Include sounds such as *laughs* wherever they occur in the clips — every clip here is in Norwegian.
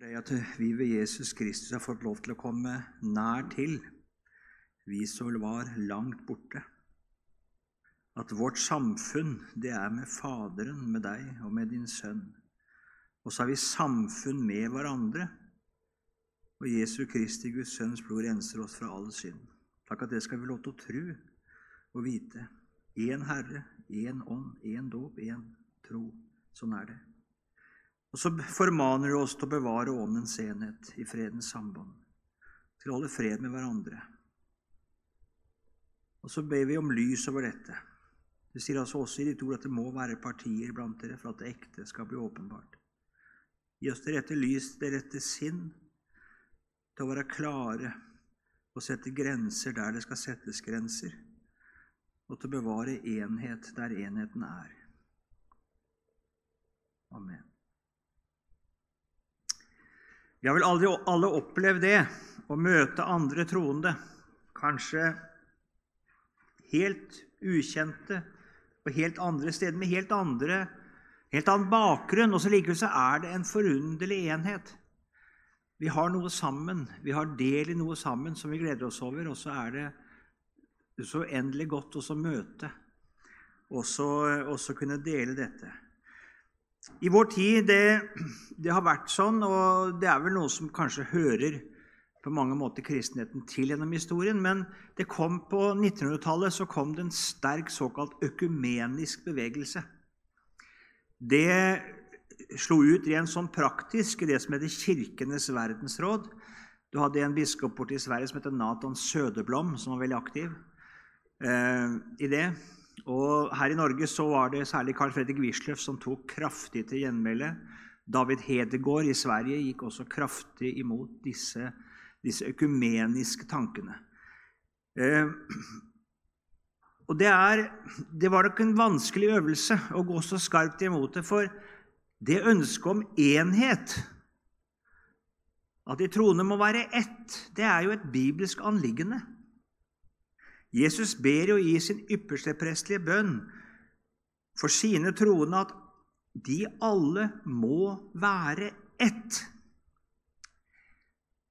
deg at vi ved Jesus Kristus har fått lov til å komme nær til, vi som var langt borte. At vårt samfunn, det er med Faderen, med deg og med din sønn. Og så har vi samfunn med hverandre. Og Jesu Kristi, Guds sønns blod, renser oss fra all synd. Takk at det skal vi lov til å tro og vite. Én Herre, én ånd, én dåp, én tro. Sånn er det. Og så formaner du oss til å bevare åndens enhet i fredens samband. Til å holde fred med hverandre. Og så ber vi om lys over dette. Du sier altså også i ditt ord at det må være partier blant dere for at det ekte skal bli åpenbart. Gi oss det rette lys, det rette sinn, til å være klare og sette grenser der det skal settes grenser, og til å bevare enhet der enheten er. Amen. Vi har vel aldri alle opplevd det, å møte andre troende, kanskje helt ukjente på helt andre steder med helt andre helt annen bakgrunn, og så likevel så er det en forunderlig enhet. Vi har noe sammen, vi har del i noe sammen som vi gleder oss over, og så er det så uendelig godt å møte og så kunne dele dette. I vår tid det, det har vært sånn, og det er vel noe som kanskje hører på mange måter kristenheten til gjennom historien. Men det kom på 1900-tallet så kom det en sterk såkalt økumenisk bevegelse. Det slo ut rent sånn praktisk i det som heter Kirkenes verdensråd. Du hadde en biskop borte i Sverige som heter Nathan Søderblom, som var veldig aktiv eh, i det. Og Her i Norge så var det særlig Carl Fredrik Wisløff som tok kraftig til gjenmæle. David Hedegaard i Sverige gikk også kraftig imot disse disse økumeniske tankene. Eh, og det, er, det var nok en vanskelig øvelse å gå så skarpt imot det, for det ønsket om enhet, at de troende må være ett, det er jo et bibelsk anliggende. Jesus ber jo i sin ypperste prestelige bønn for sine troende at de alle må være ett.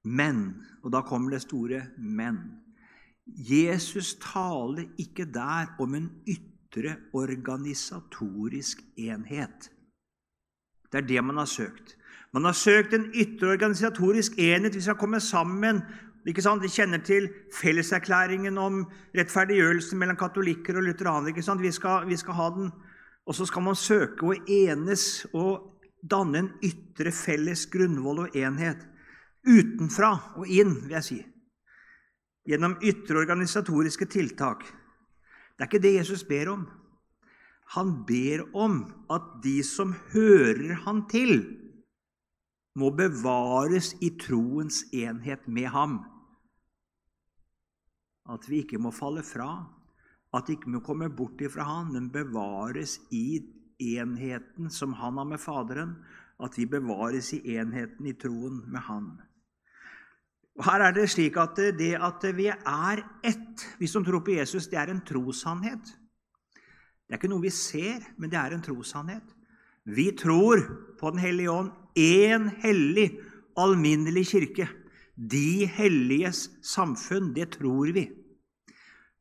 Men, og da kommer det store men Jesus taler ikke der om en ytre organisatorisk enhet. Det er det man har søkt. Man har søkt en ytre organisatorisk enhet. Vi skal komme sammen. Ikke sant? Vi kjenner til felleserklæringen om rettferdiggjørelsen mellom katolikker og lutheranere. Ikke sant? Vi skal, vi skal ha den, og så skal man søke å enes og danne en ytre felles grunnvoll og enhet utenfra og inn, vil jeg si. Gjennom ytre organisatoriske tiltak. Det er ikke det Jesus ber om. Han ber om at de som hører han til, må bevares i troens enhet med ham. At vi ikke må falle fra, at vi ikke må komme bort ifra han, men bevares i enheten som han har med Faderen, at vi bevares i enheten i troen med han. Og Her er det slik at det at vi er ett, vi som tror på Jesus, det er en trossannhet. Det er ikke noe vi ser, men det er en trossannhet. Vi tror på Den hellige ånd, én hellig, alminnelig kirke. De helliges samfunn, det tror vi.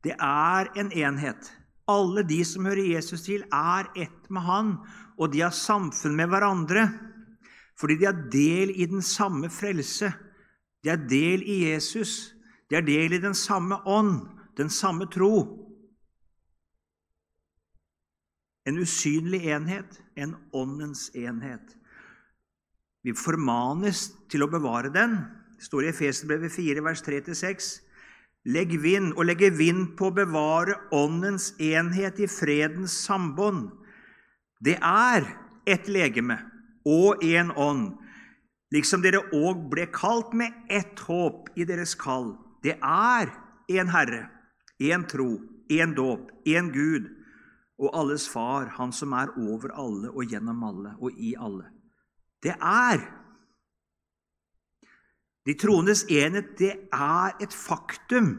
Det er en enhet. Alle de som hører Jesus til, er ett med Han, og de har samfunn med hverandre fordi de har del i den samme frelse de er del i Jesus. De er del i den samme ånd, den samme tro. En usynlig enhet, en åndens enhet. Vi formanes til å bevare den. Det står i Efeserbrevet 4, vers 3-6. Legg vind og legge vind på å bevare åndens enhet i fredens sambånd. Det er ett legeme og én ånd, liksom dere òg ble kalt med ett håp i deres kall. Det er én Herre, én tro, én dåp, én Gud og alles Far, Han som er over alle og gjennom alle og i alle. Det er De troendes enhet, det er et faktum.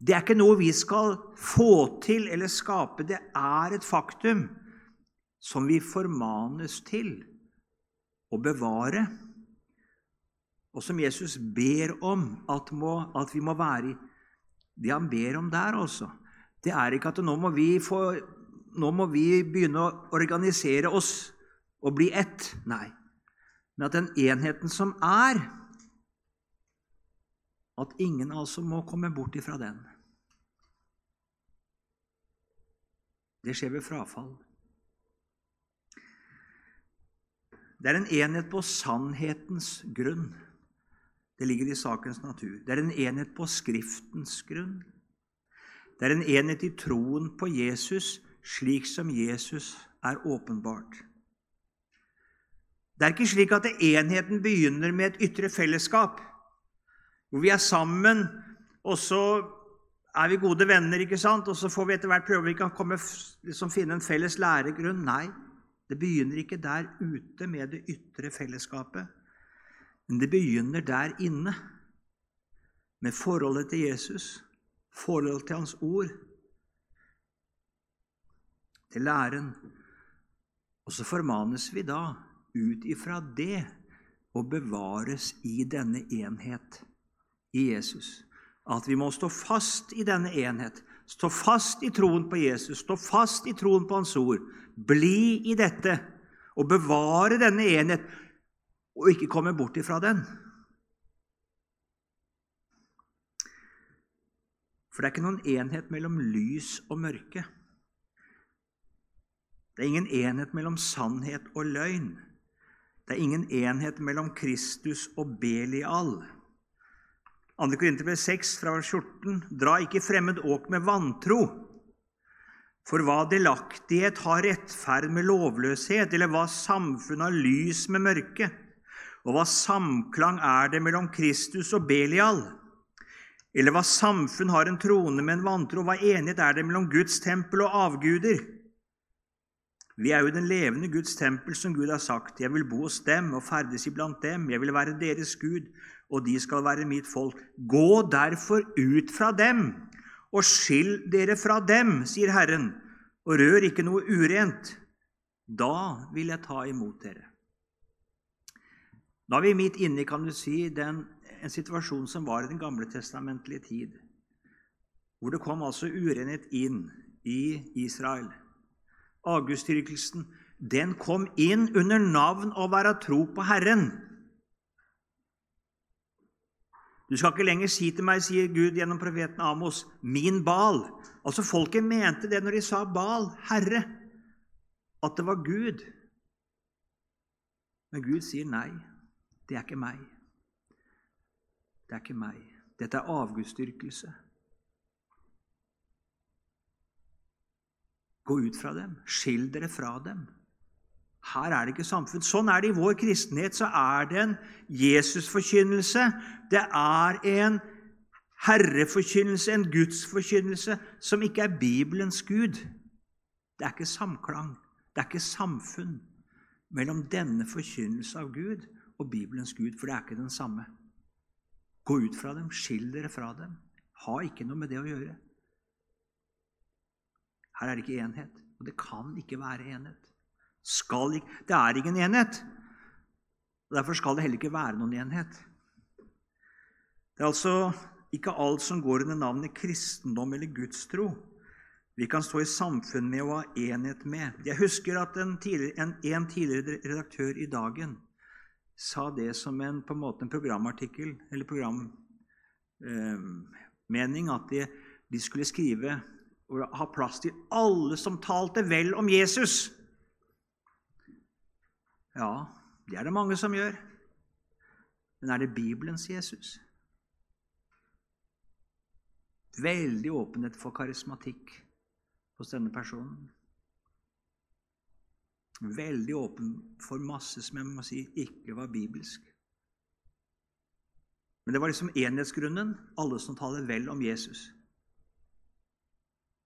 Det er ikke noe vi skal få til eller skape. Det er et faktum som vi formanes til å bevare og som Jesus ber om at, må, at vi må være i. Det han ber om der også, det er ikke at nå må, få, nå må vi begynne å organisere oss og bli ett. Nei. Men at den enheten som er, at ingen altså må komme bort ifra den. Det skjer ved frafall. Det er en enhet på sannhetens grunn. Det ligger i sakens natur. Det er en enhet på Skriftens grunn. Det er en enhet i troen på Jesus slik som Jesus er åpenbart. Det er ikke slik at enheten begynner med et ytre fellesskap, hvor vi er sammen, og så er vi gode venner, ikke sant? og så får vi etter hvert prøve vi kan komme, liksom finne en felles læregrunn. Nei, det begynner ikke der ute med det ytre fellesskapet. Men det begynner der inne, med forholdet til Jesus, forholdet til Hans ord, til læren. Og så formanes vi da ut ifra det og bevares i denne enhet i Jesus. At vi må stå fast i denne enhet, stå fast i troen på Jesus, stå fast i troen på Hans ord. Bli i dette og bevare denne enhet, og ikke komme bort ifra den. For det er ikke noen enhet mellom lys og mørke. Det er ingen enhet mellom sannhet og løgn. Det er ingen enhet mellom Kristus og Belial. 2. Korinterbrev 6, fra vers 14.: Dra ikke fremmed åk med vantro. For hva delaktighet har rettferd med lovløshet, eller hva samfunn har lys med mørke? Og hva samklang er det mellom Kristus og Belial? Eller hva samfunn har en trone med en vantro? Hva enighet er det mellom Guds tempel og avguder? Vi er jo den levende Guds tempel, som Gud har sagt. Jeg vil bo hos dem og ferdes iblant dem. Jeg vil være deres Gud, og de skal være mitt folk. Gå derfor ut fra dem og skill dere fra dem, sier Herren, og rør ikke noe urent. Da vil jeg ta imot dere. Da er vi midt inne i si, en situasjon som var i den gamle testamentlige tid, hvor det kom altså urenhet inn i Israel. Augustdyrkelsen den kom inn under navn å være tro på Herren. Du skal ikke lenger si til meg, sier Gud gjennom profeten Amos, 'min Bal'. Altså Folket mente det når de sa Bal, Herre, at det var Gud. Men Gud sier nei. Det er ikke meg. Det er ikke meg. Dette er avgudsdyrkelse. Gå ut fra dem. Skill dere fra dem. Her er det ikke samfunn. Sånn er det i vår kristenhet. Så er det en Jesusforkynnelse. Det er en herreforkynnelse, en gudsforkynnelse, som ikke er Bibelens Gud. Det er ikke samklang, det er ikke samfunn mellom denne forkynnelse av Gud og Bibelens Gud, for det er ikke den samme. Gå ut fra dem, skill dere fra dem. Ha ikke noe med det å gjøre. Her er det ikke enhet, og det kan ikke være enhet. Ikke, det er ingen enhet. og Derfor skal det heller ikke være noen enhet. Det er altså ikke alt som går under navnet kristendom eller gudstro vi kan stå i samfunn med og ha enhet med. Jeg husker at en tidligere, en, en tidligere redaktør i Dagen sa det som en, på en, måte en programartikkel, eller programmening, eh, at de, de skulle skrive og ha plass til alle som talte vel om Jesus. Ja, det er det mange som gjør. Men er det Bibelens Jesus? Veldig åpenhet for karismatikk hos denne personen. Veldig åpen for masse som jeg må si ikke var bibelsk. Men det var liksom enhetsgrunnen, alle som taler vel om Jesus.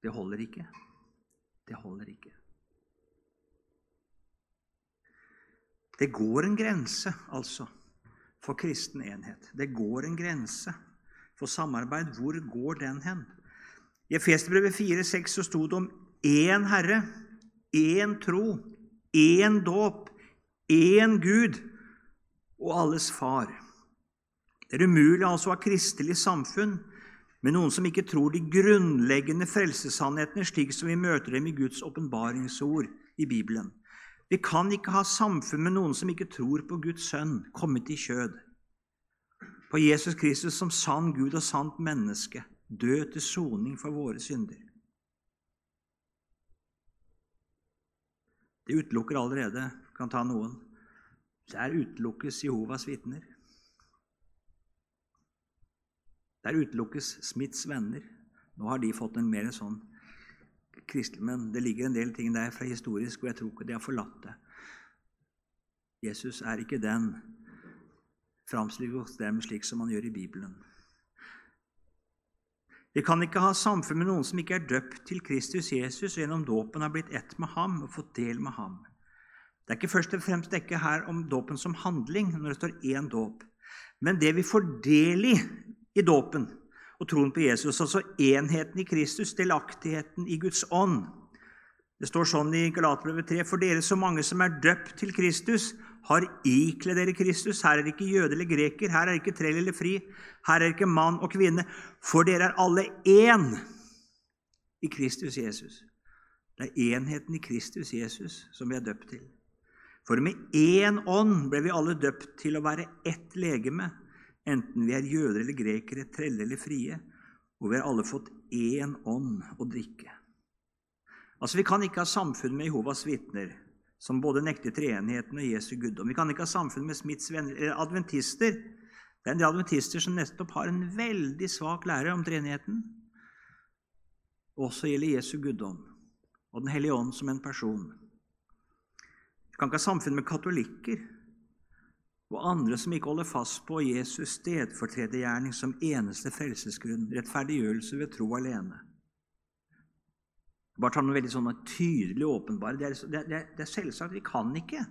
Det holder ikke. Det holder ikke. Det går en grense, altså, for kristen enhet. Det går en grense for samarbeid. Hvor går den hen? I Efesbrevet 4,6 så sto det om én Herre, én tro, én dåp, én Gud og alles Far. Det er umulig altså å ha kristelig samfunn med noen som ikke tror de grunnleggende frelsessannhetene slik som vi møter dem i Guds åpenbaringsord i Bibelen. Vi kan ikke ha samfunn med noen som ikke tror på Guds sønn, kommet i kjød, på Jesus Kristus som sann Gud og sant menneske, død til soning for våre synder. Det utelukker allerede, kan ta noen. Der utelukkes Jehovas vitner. Der utelukkes Smiths venner. Nå har de fått en mer sånn kristelig Men det ligger en del ting der fra historisk, og jeg tror ikke de har forlatt det. Jesus er ikke den framstilt hos dem slik som han gjør i Bibelen. Vi kan ikke ha samfunn med noen som ikke er døpt til Kristus Jesus og gjennom dåpen har blitt ett med ham og fått del med ham. Det er ikke først og fremst ikke her om dåpen som handling, når det står én dåp, men det vi får del i i dåpen og troen på Jesus, altså enheten i Kristus, delaktigheten i Guds ånd. Det står sånn i Galatbrevet 3.: For dere så mange som er døpt til Kristus, har ikledd dere Kristus. Her er det ikke jøde eller greker, her er det ikke trell eller fri, her er det ikke mann og kvinne. For dere er alle én i Kristus Jesus. Det er enheten i Kristus Jesus som vi er døpt til. For med én ånd ble vi alle døpt til å være ett legeme, enten vi er jøder eller grekere, trelle eller frie, og vi har alle fått én ånd å drikke. Altså, Vi kan ikke ha samfunn med Jehovas vitner som både nekter treenigheten og Jesu guddom. Vi kan ikke ha samfunn med Smiths eller adventister. Det er en del adventister som nettopp har en veldig svak lære om treenigheten. Også gjelder Jesu guddom og Den hellige ånd som en person. Vi kan ikke ha samfunn med katolikker og andre som ikke holder fast på Jesus' stedfortredergjerning som eneste frelsesgrunn, rettferdiggjørelse ved tro alene. Bare ta noe veldig sånn tydelig åpenbare. Det er, det, det, det er selvsagt. Vi kan ikke.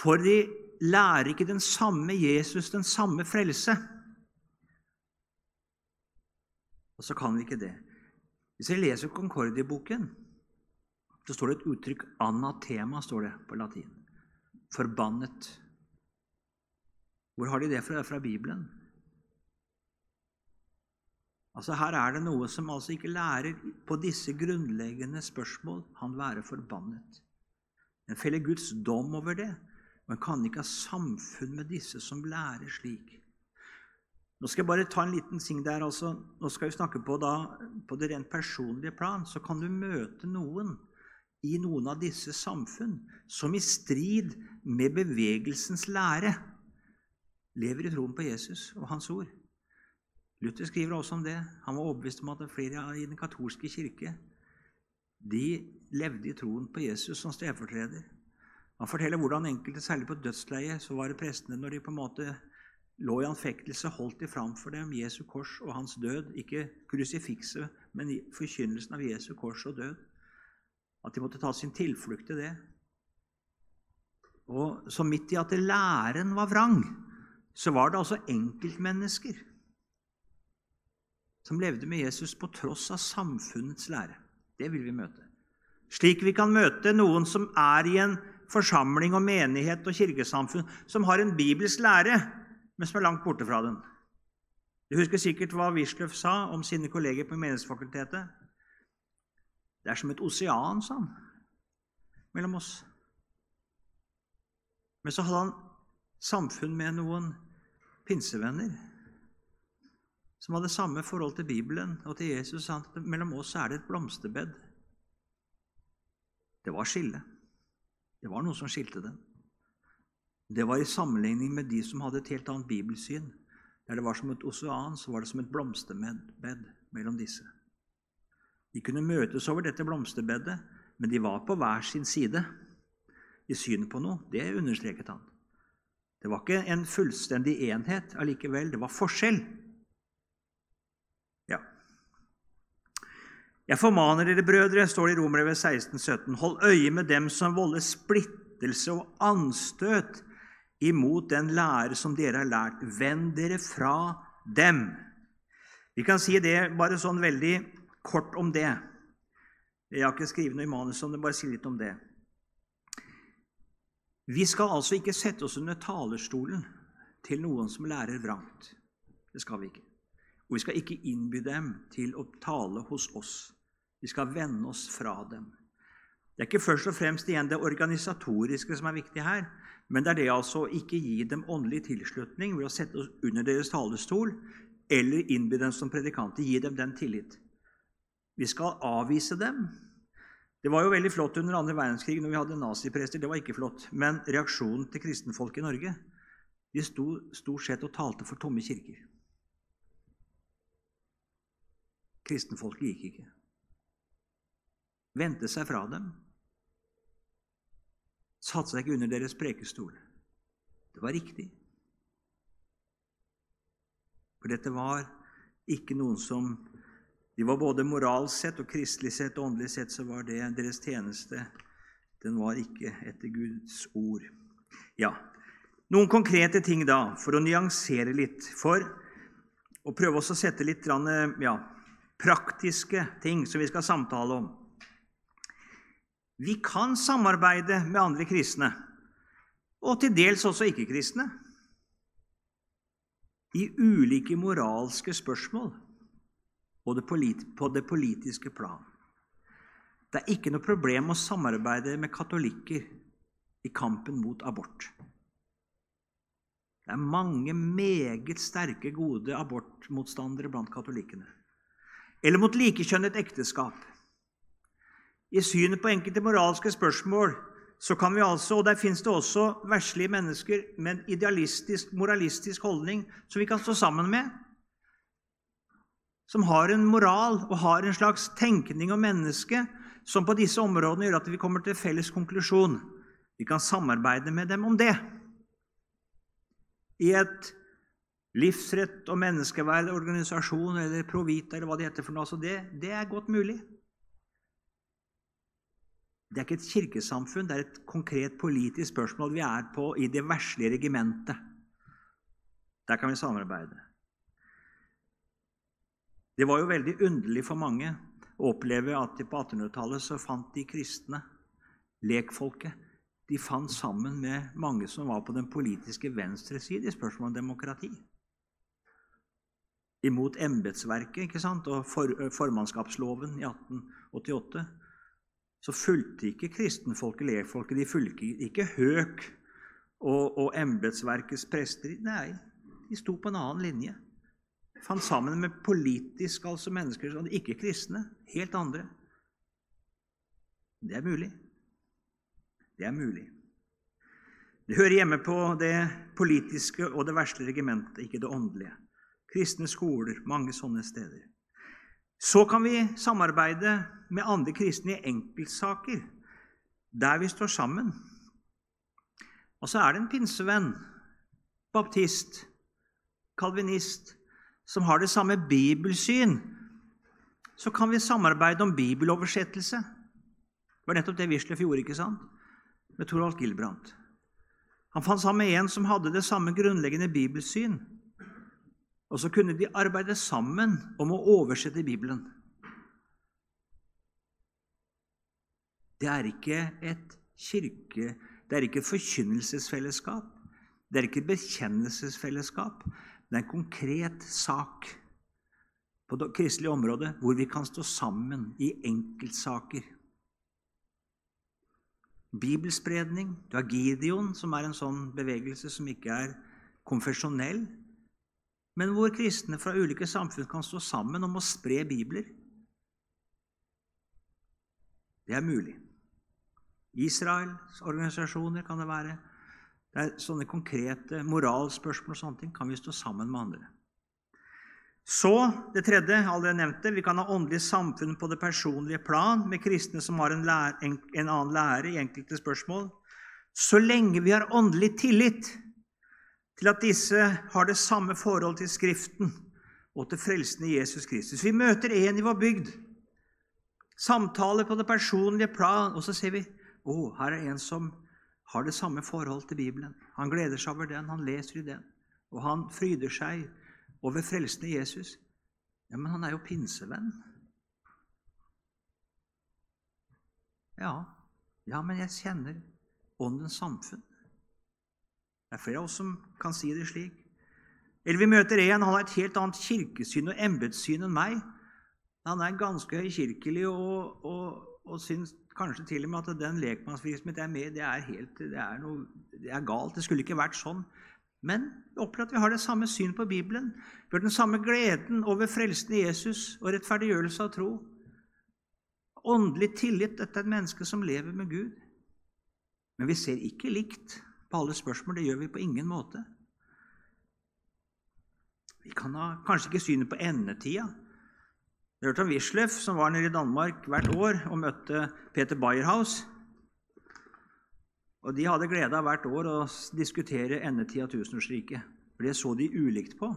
For de lærer ikke den samme Jesus, den samme frelse. Og så kan vi ikke det. Hvis jeg leser Concordia-boken, så står det et uttrykk 'anatema' står det på latin. Forbannet. Hvor har de det fra? Fra Bibelen. Altså Her er det noe som altså ikke lærer på disse grunnleggende spørsmål han være forbannet. En feller Guds dom over det. Man kan ikke ha samfunn med disse som lærer slik. Nå skal jeg bare ta en liten ting der. altså. Nå skal vi snakke på, da, på det rent personlige plan. Så kan du møte noen i noen av disse samfunn som i strid med bevegelsens lære lever i troen på Jesus og Hans ord. Luther skriver også om det. Han var overbevist om at flere i den katolske kirke de levde i troen på Jesus som stedfortreder. Han forteller hvordan enkelte, særlig på dødsleiet, så var det prestene når de på en måte lå i anfektelse, holdt de fram for dem Jesu kors og hans død. Ikke krusifikset, men forkynnelsen av Jesu kors og død. At de måtte ta sin tilflukt til det. Og Så midt i at læren var vrang, så var det altså enkeltmennesker som levde med Jesus på tross av samfunnets lære. Det vil vi møte. Slik vi kan møte noen som er i en forsamling og menighet og kirkesamfunn som har en bibelsk lære, men som er langt borte fra den. Du husker sikkert hva Wisløff sa om sine kolleger på Menighetsfakultetet. Det er som et osean, sa han, mellom oss. Men så hadde han samfunn med noen pinsevenner som hadde samme forhold til Bibelen og til Jesus, at mellom oss er det et blomsterbed. Det var skille. Det var noe som skilte dem. Det var i sammenligning med de som hadde et helt annet bibelsyn. Der det var som et osean, så var det som et blomsterbed mellom disse. De kunne møtes over dette blomsterbedet, men de var på hver sin side i synet på noe. Det understreket han. Det var ikke en fullstendig enhet allikevel. Det var forskjell. Jeg formaner dere, brødre, står det i Romerbrevet 16, 17, hold øye med dem som volder splittelse og anstøt imot den lære som dere har lært. Vend dere fra dem. Vi kan si det bare sånn veldig kort om det. Jeg har ikke skrevet noe i manus om det, bare si litt om det. Vi skal altså ikke sette oss under talerstolen til noen som lærer vrangt. Det skal vi ikke. Og vi skal ikke innby dem til å tale hos oss. Vi skal vende oss fra dem. Det er ikke først og fremst igjen det organisatoriske som er viktig her, men det er det altså å ikke gi dem åndelig tilslutning ved å sette oss under deres talestol eller innby dem som predikanter. Gi dem den tillit. Vi skal avvise dem. Det var jo veldig flott under andre verdenskrig når vi hadde naziprester. Det var ikke flott. Men reaksjonen til kristenfolk i Norge de sto stort sett og talte for tomme kirker. Kristenfolket gikk ikke. Vendte seg fra dem. Satte seg ikke under deres prekestol. Det var riktig. For dette var ikke noen som De var både moralsk sett og kristelig sett og åndelig sett så var det deres tjeneste. Den var ikke etter Guds ord. Ja, Noen konkrete ting da, for å nyansere litt. For å prøve oss å sette litt ja, praktiske ting som vi skal samtale om. Vi kan samarbeide med andre kristne, og til dels også ikke-kristne, i ulike moralske spørsmål på det politiske plan. Det er ikke noe problem å samarbeide med katolikker i kampen mot abort. Det er mange meget sterke, gode abortmotstandere blant katolikkene eller mot likekjønnet ekteskap. I synet på enkelte moralske spørsmål så kan vi altså, og Der fins det også verslige mennesker med en idealistisk, moralistisk holdning som vi kan stå sammen med. Som har en moral og har en slags tenkning om mennesket som på disse områdene gjør at vi kommer til felles konklusjon. Vi kan samarbeide med dem om det. I et livsrett og menneskeverd, organisasjon eller Provita eller hva det heter for noe. Det, det er godt mulig. Det er ikke et kirkesamfunn, det er et konkret politisk spørsmål vi er på i det verslige regimentet. Der kan vi samarbeide. Det var jo veldig underlig for mange å oppleve at på 1800-tallet så fant de kristne, lekfolket, de fant sammen med mange som var på den politiske venstre side i spørsmålet om demokrati imot embetsverket og for, formannskapsloven i 1888, så fulgte ikke kristenfolket lekfolket. De fulgte ikke Høk og, og embetsverkets prester. Nei, de sto på en annen linje. Fant sammen med politisk, altså mennesker som ikke kristne. Helt andre. Det er mulig. Det er mulig. Det hører hjemme på det politiske og det verste regimentet, ikke det åndelige kristne skoler, mange sånne steder. Så kan vi samarbeide med andre kristne i enkeltsaker der vi står sammen. Og så er det en pinsevenn, baptist, kalvinist, som har det samme bibelsyn. Så kan vi samarbeide om bibeloversettelse. Det var nettopp det Wisløff gjorde, ikke sant? Med Thorvald Gilbrandt. Han fant sammen en som hadde det samme grunnleggende bibelsyn. Og så kunne de arbeide sammen om å oversette Bibelen. Det er ikke et kirke... Det er ikke et forkynnelsesfellesskap. Det er ikke et bekjennelsesfellesskap. Det er en konkret sak på det kristelige området hvor vi kan stå sammen i enkeltsaker. Bibelspredning. Du har Gideon, som er en sånn bevegelse som ikke er konfesjonell, men hvor kristne fra ulike samfunn kan stå sammen om å spre bibler. Det er mulig. Israels organisasjoner kan det være. Det er sånne konkrete moralspørsmål og sånne ting kan vi stå sammen med andre. Så det tredje, allerede nevnte, vi kan ha åndelig samfunn på det personlige plan med kristne som har en, lære, en, en annen lære i enkelte spørsmål. Så lenge vi har åndelig tillit til at disse har det samme forhold til Skriften og til frelsen i Jesus Kristus. Vi møter en i vår bygd, samtaler på det personlige plan, og så ser vi å, her er en som har det samme forhold til Bibelen. Han gleder seg over den, han leser i den, og han fryder seg over frelsen i Jesus. Ja, men han er jo pinsevenn. Ja, ja, men jeg kjenner Åndens samfunn. Det er flere av oss som kan si det slik. Eller vi møter en, han har et helt annet kirkesyn og embetssyn enn meg. Han er ganske høykirkelig og, og, og syns kanskje til og med at den lekmannsvirksomhet jeg er med det er, helt, det, er noe, det er galt. Det skulle ikke vært sånn. Men vi opplever at vi har det samme syn på Bibelen. Vi har den samme gleden over frelsen i Jesus og rettferdiggjørelse av tro. Åndelig tillit. Dette er et menneske som lever med Gud. Men vi ser ikke likt på alle spørsmål. Det gjør vi på ingen måte. Vi kan ha kanskje ikke synet på endetida. Vi hørte om Wisløff, som var nede i Danmark hvert år og møtte Peter Bayerhaus. Og De hadde glede av hvert år å diskutere endetida av tusenårsriket. For det så de ulikt på.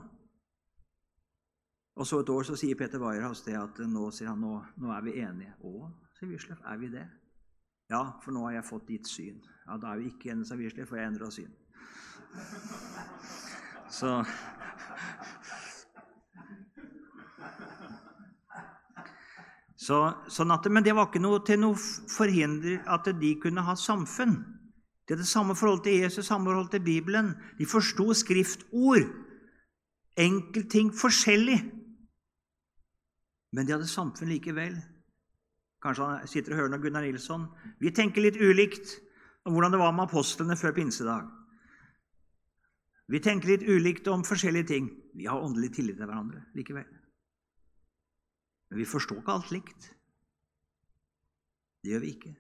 Og så et år så sier Peter Bayerhaus det at nå, sier han, nå, nå er vi enige. Å, sier Wisløff, er vi det? Ja, for nå har jeg fått ditt syn. Ja, Da er vi ikke enige, sa Wisløff, for jeg endra syn. *laughs* Så Så, sånn at, men det var ikke noe til noe forhinder at de kunne ha samfunn. De hadde samme forhold til Jesus, samme forhold til Bibelen. De forsto skriftord. Enkeltting forskjellig. Men de hadde samfunn likevel. Kanskje han sitter og hører noe Gunnar Nilsson. Vi tenker litt ulikt om hvordan det var med apostlene før pinsedag. Vi tenker litt ulikt om forskjellige ting. Vi har åndelig tillit til hverandre likevel. Men vi forstår ikke alt likt. Det gjør vi ikke.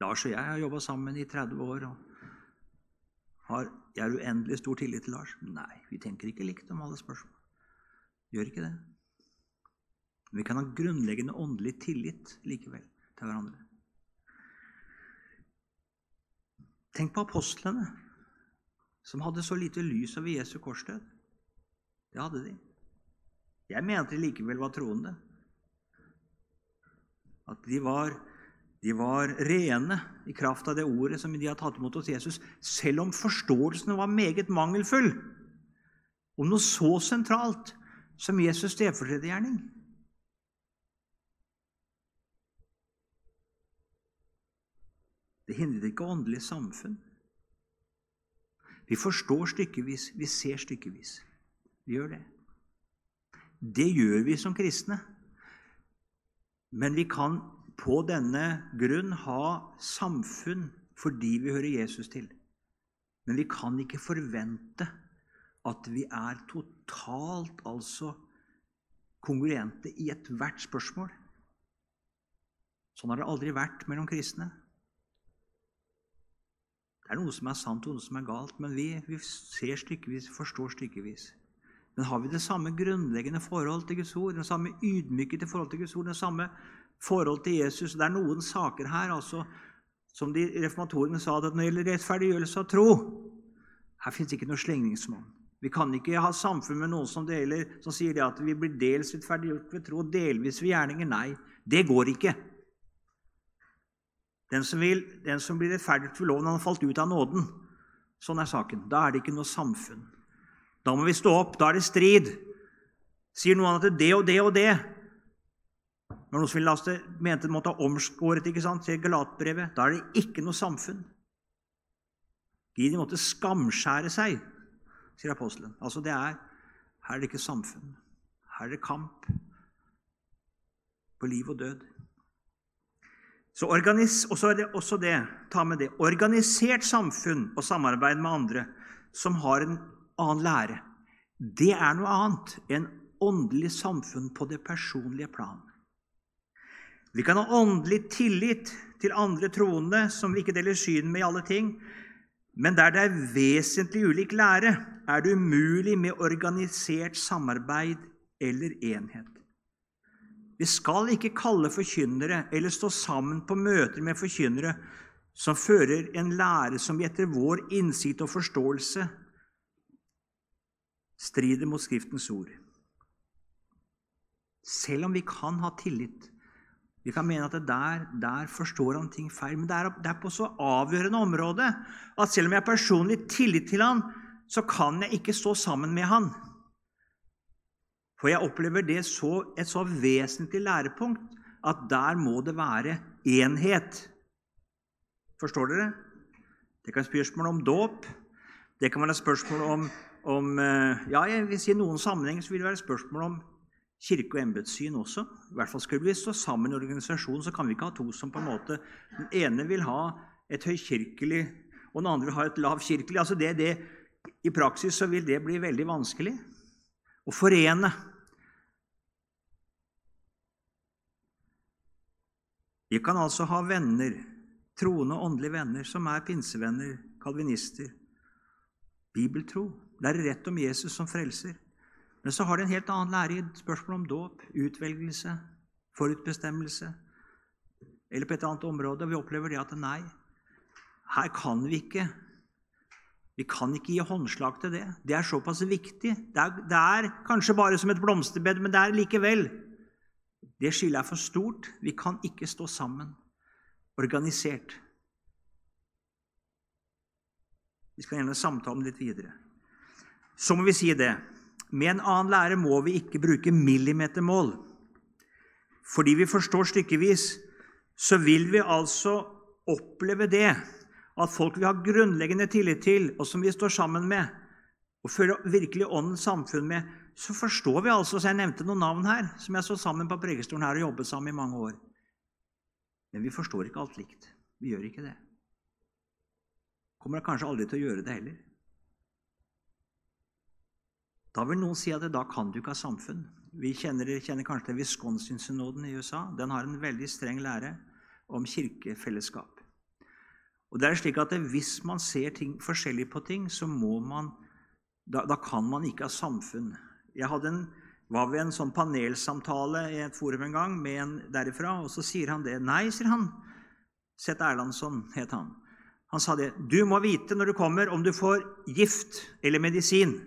Lars og jeg har jobba sammen i 30 år. og har, Jeg har uendelig stor tillit til Lars. Nei, vi tenker ikke likt om alle spørsmål. Gjør ikke det. Men vi kan ha grunnleggende åndelig tillit likevel til hverandre. Tenk på apostlene, som hadde så lite lys over Jesu korsdød. Det hadde de. Jeg mener at de likevel var troende. At de var, de var rene i kraft av det ordet som de har tatt imot hos Jesus, selv om forståelsen var meget mangelfull om noe så sentralt som Jesus' stedfortredergjerning. Det hindret ikke åndelig samfunn. Vi forstår stykkevis, vi ser stykkevis. Vi gjør det. Det gjør vi som kristne. Men vi kan på denne grunn ha samfunn fordi vi hører Jesus til. Men vi kan ikke forvente at vi er totalt altså kongruente i ethvert spørsmål. Sånn har det aldri vært mellom kristne. Det er noe som er sant og noe som er galt, men vi, vi ser stykkevis, forstår stykkevis. Men har vi det samme grunnleggende forhold til Guds ord, den samme ydmykhet i forhold til Guds ord, den samme forhold til Jesus Det er noen saker her altså, som de reformatorene sa at når det gjelder rettferdiggjørelse av tro Her fins ikke noe slengningsmonn. Vi kan ikke ha samfunn med noen som, deler, som sier at vi blir dels rettferdiggjort ved tro og delvis ved gjerninger. Nei, det går ikke. Den som, vil, den som blir rettferdiggjort ved loven, han har falt ut av nåden. Sånn er saken. Da er det ikke noe samfunn. Da må vi stå opp. Da er det strid. Sier noen at det og det og det Men noen som laste, mente det måtte ha omskåret, ikke sant, sier Galatbrevet, da er det ikke noe samfunn. De måtte skamskjære seg, sier apostelen. Altså det er, Her er det ikke samfunn. Her er det kamp på liv og død. Så organis, og er det også det, ta med det, organisert samfunn og samarbeid med andre som har en annen lære. Det er noe annet enn åndelig samfunn på det personlige plan. Vi kan ha åndelig tillit til andre troende som vi ikke deler syn med i alle ting, men der det er vesentlig ulik lære, er det umulig med organisert samarbeid eller enhet. Vi skal ikke kalle forkynnere eller stå sammen på møter med forkynnere som fører en lære som etter vår innsikt og forståelse strider mot Skriftens ord. Selv om vi kan ha tillit. Vi kan mene at der, der forstår han ting feil. Men det er, det er på så avgjørende område at selv om jeg har personlig tillit til han, så kan jeg ikke stå sammen med han. For jeg opplever det så, et så vesentlig lærepunkt at der må det være enhet. Forstår dere? Det kan være spørsmål om dåp. Det kan være spørsmål om, om eh, Ja, jeg vil si i noen sammenhenger så vil det være spørsmål om kirke- og embetssyn også. I hvert fall Skulle vi stå sammen i organisasjonen, så kan vi ikke ha to som på en måte Den ene vil ha et høykirkelig, og den andre vil ha et lavkirkelig. Altså det, det, I praksis så vil det bli veldig vanskelig å forene. Vi kan altså ha venner, troende åndelige venner, som er pinsevenner, kalvinister, bibeltro, lærer rett om Jesus som frelser. Men så har de en helt annen lære i spørsmål om dåp, utvelgelse, forutbestemmelse eller på et annet område. Vi opplever det at nei, her kan vi ikke vi kan ikke gi håndslag til det. Det er såpass viktig. Det er, det er kanskje bare som et blomsterbed, men det er likevel. Det skillet er for stort. Vi kan ikke stå sammen organisert. Vi skal gjerne samtale om det litt videre. Så må vi si det. Med en annen lære må vi ikke bruke millimetermål. Fordi vi forstår stykkevis, så vil vi altså oppleve det at folk vi har grunnleggende tillit til, og som vi står sammen med, og føler virkelig åndens samfunn med, så forstår vi altså Så jeg nevnte noen navn her som jeg så sammen på pregestolen her og jobbet sammen i mange år. Men vi forstår ikke alt likt. Vi gjør ikke det. Kommer kanskje aldri til å gjøre det heller. Da vil noen si at da kan du ikke ha samfunn. Vi kjenner, kjenner kanskje til Wisconsin-synoden i USA. Den har en veldig streng lære om kirkefellesskap. Og det er slik at Hvis man ser ting, forskjellig på ting, så må man, da, da kan man ikke ha samfunn. Jeg en, var ved en sånn panelsamtale i et forum en gang med en derifra, og så sier han det. Nei, sier han. Seth Erlandsson het han. Han sa det. Du må vite når du kommer, om du får gift eller medisin.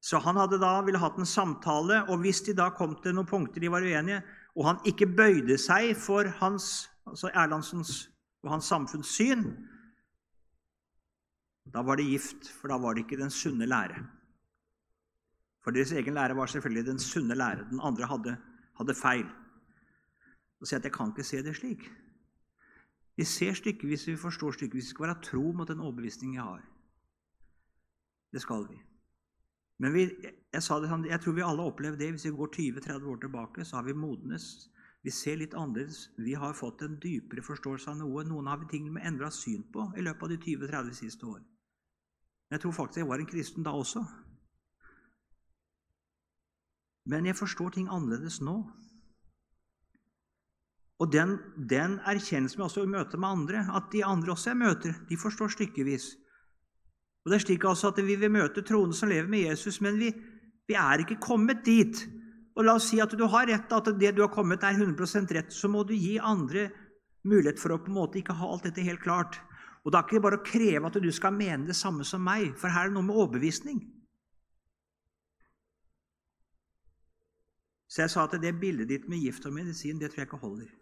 Så han hadde da ville hatt en samtale, og hvis de da kom til noen punkter de var uenige, og han ikke bøyde seg for hans, altså Erlandsens og hans samfunnssyn, da var det gift, for da var det ikke den sunne lære. For deres egen lære var selvfølgelig den sunne lære. Den andre hadde, hadde feil. Så sier jeg at jeg kan ikke se det slik. Vi ser stykkevis, vi forstår stykkevis. Vi skal være tro mot den overbevisning jeg har. Det skal vi. Men vi, jeg, sa det, jeg tror vi alle opplever det. Hvis vi går 20-30 år tilbake, så har vi modnes. Vi ser litt annerledes. Vi har fått en dypere forståelse av noe. Noen har vi ting med endra syn på i løpet av de 20-30 siste år. Men jeg tror faktisk jeg var en kristen da også. Men jeg forstår ting annerledes nå. Og den, den erkjennelsen vi også møter med andre, at de andre også jeg møter, de forstår stykkevis. Og det er slik altså at Vi vil møte troende som lever med Jesus, men vi, vi er ikke kommet dit. Og La oss si at du har rett, at det du har kommet, er 100% rett. Så må du gi andre mulighet for å på en måte ikke ha alt dette helt klart. Og Det er ikke bare å kreve at du skal mene det samme som meg, for her er det noe med overbevisning. Så jeg sa at det bildet ditt med gift og medisin det tror jeg ikke holder.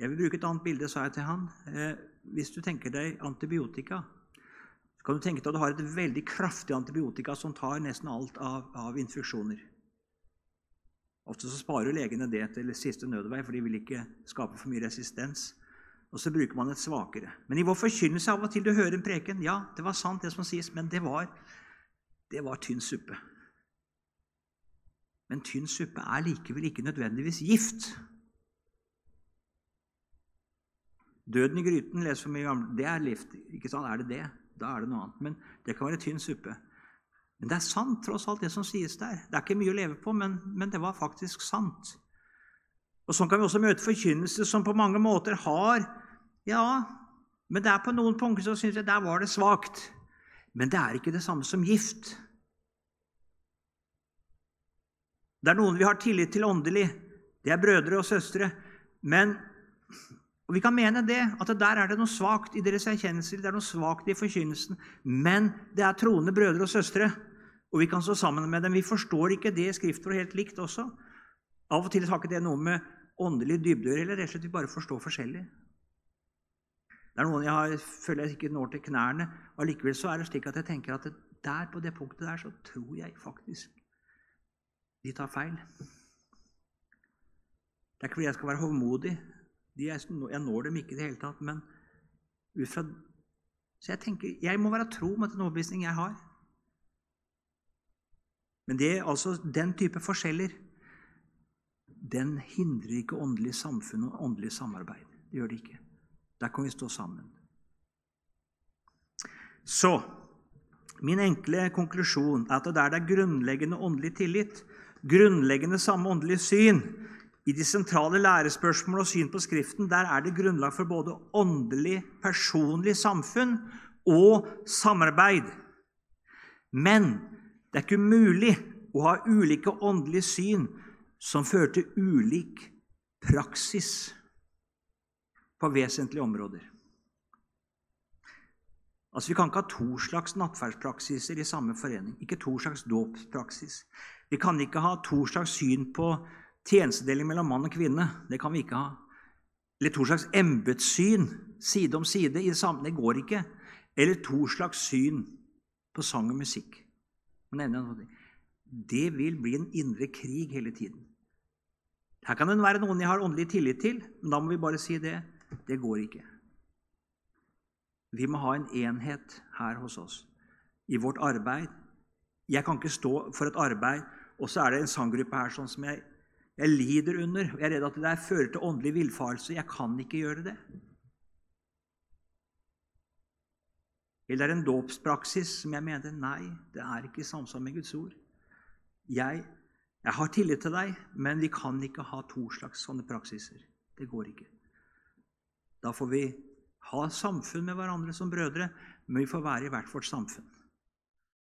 Jeg vil bruke et annet bilde, sa jeg til han. Eh, hvis du tenker deg antibiotika, kan du tenke deg at du har et veldig kraftig antibiotika som tar nesten alt av, av infeksjoner. Ofte så sparer legene det til siste nødvei, for de vil ikke skape for mye resistens. Og så bruker man et svakere. Men i vår forkynnelse av og til du hører en preken Ja, det var sant, det som sies, men det var, det var tynn suppe. Men tynn suppe er likevel ikke nødvendigvis gift. Døden i gryten leser vi om, det er gift. Ikke sant? Er det det? Da er det noe annet. Men det kan være tynn suppe. Men det er sant, tross alt, det som sies der. Det er ikke mye å leve på, men, men det var faktisk sant. Og Sånn kan vi også møte forkynnelse som på mange måter har Ja, men det er på noen punkter så syns jeg der var det svakt. Men det er ikke det samme som gift. Det er noen vi har tillit til åndelig. Det er brødre og søstre. Men og Vi kan mene det, at der er det noe svakt i deres erkjennelser, det er noe svakt i forkynnelsen. Men det er troende brødre og søstre, og vi kan stå sammen med dem. Vi forstår ikke det skriftord helt likt også. Av og til har ikke det noe med åndelig dybde eller rett og slett vi bare forstår forskjellig. Det er noen jeg har, føler jeg ikke når til knærne. og Allikevel så er det slik at jeg tenker at der på det punktet der så tror jeg faktisk de tar feil. Det er ikke fordi jeg skal være hovmodig, jeg når dem ikke i det hele tatt, men ut fra Så jeg tenker, jeg må være tro mot den overbevisning jeg har. Men det, altså, den type forskjeller den hindrer ikke åndelig samfunn og åndelig samarbeid. Det gjør det ikke. Der kan vi stå sammen. Så min enkle konklusjon er at der det er grunnleggende åndelig tillit, grunnleggende samme åndelig syn i de sentrale lærespørsmål og syn på Skriften, der er det grunnlag for både åndelig, personlig samfunn og samarbeid. Men det er ikke mulig å ha ulike åndelige syn som fører til ulik praksis på vesentlige områder. Altså, Vi kan ikke ha to slags nattverdspraksiser i samme forening. Ikke to slags dåpspraksis. Vi kan ikke ha to slags syn på tjenestedeling mellom mann og kvinne. Det kan vi ikke ha. Eller to slags embetssyn side om side. i det samme. Det går ikke. Eller to slags syn på sang og musikk. Det vil bli en indre krig hele tiden. Her kan det være noen jeg har åndelig tillit til, men da må vi bare si det. Det går ikke. Vi må ha en enhet her hos oss i vårt arbeid. Jeg kan ikke stå for et arbeid, og så er det en sanggruppe her sånn som jeg, jeg lider under. Jeg er redd at det der fører til åndelig villfarelse. Jeg kan ikke gjøre det. Eller er en dåpspraksis som jeg mener nei, det er ikke i samsvar med Guds ord. Jeg, jeg har tillit til deg, men vi kan ikke ha to slags sånne praksiser. Det går ikke. Da får vi ha samfunn med hverandre som brødre, men vi får være i hvert vårt samfunn.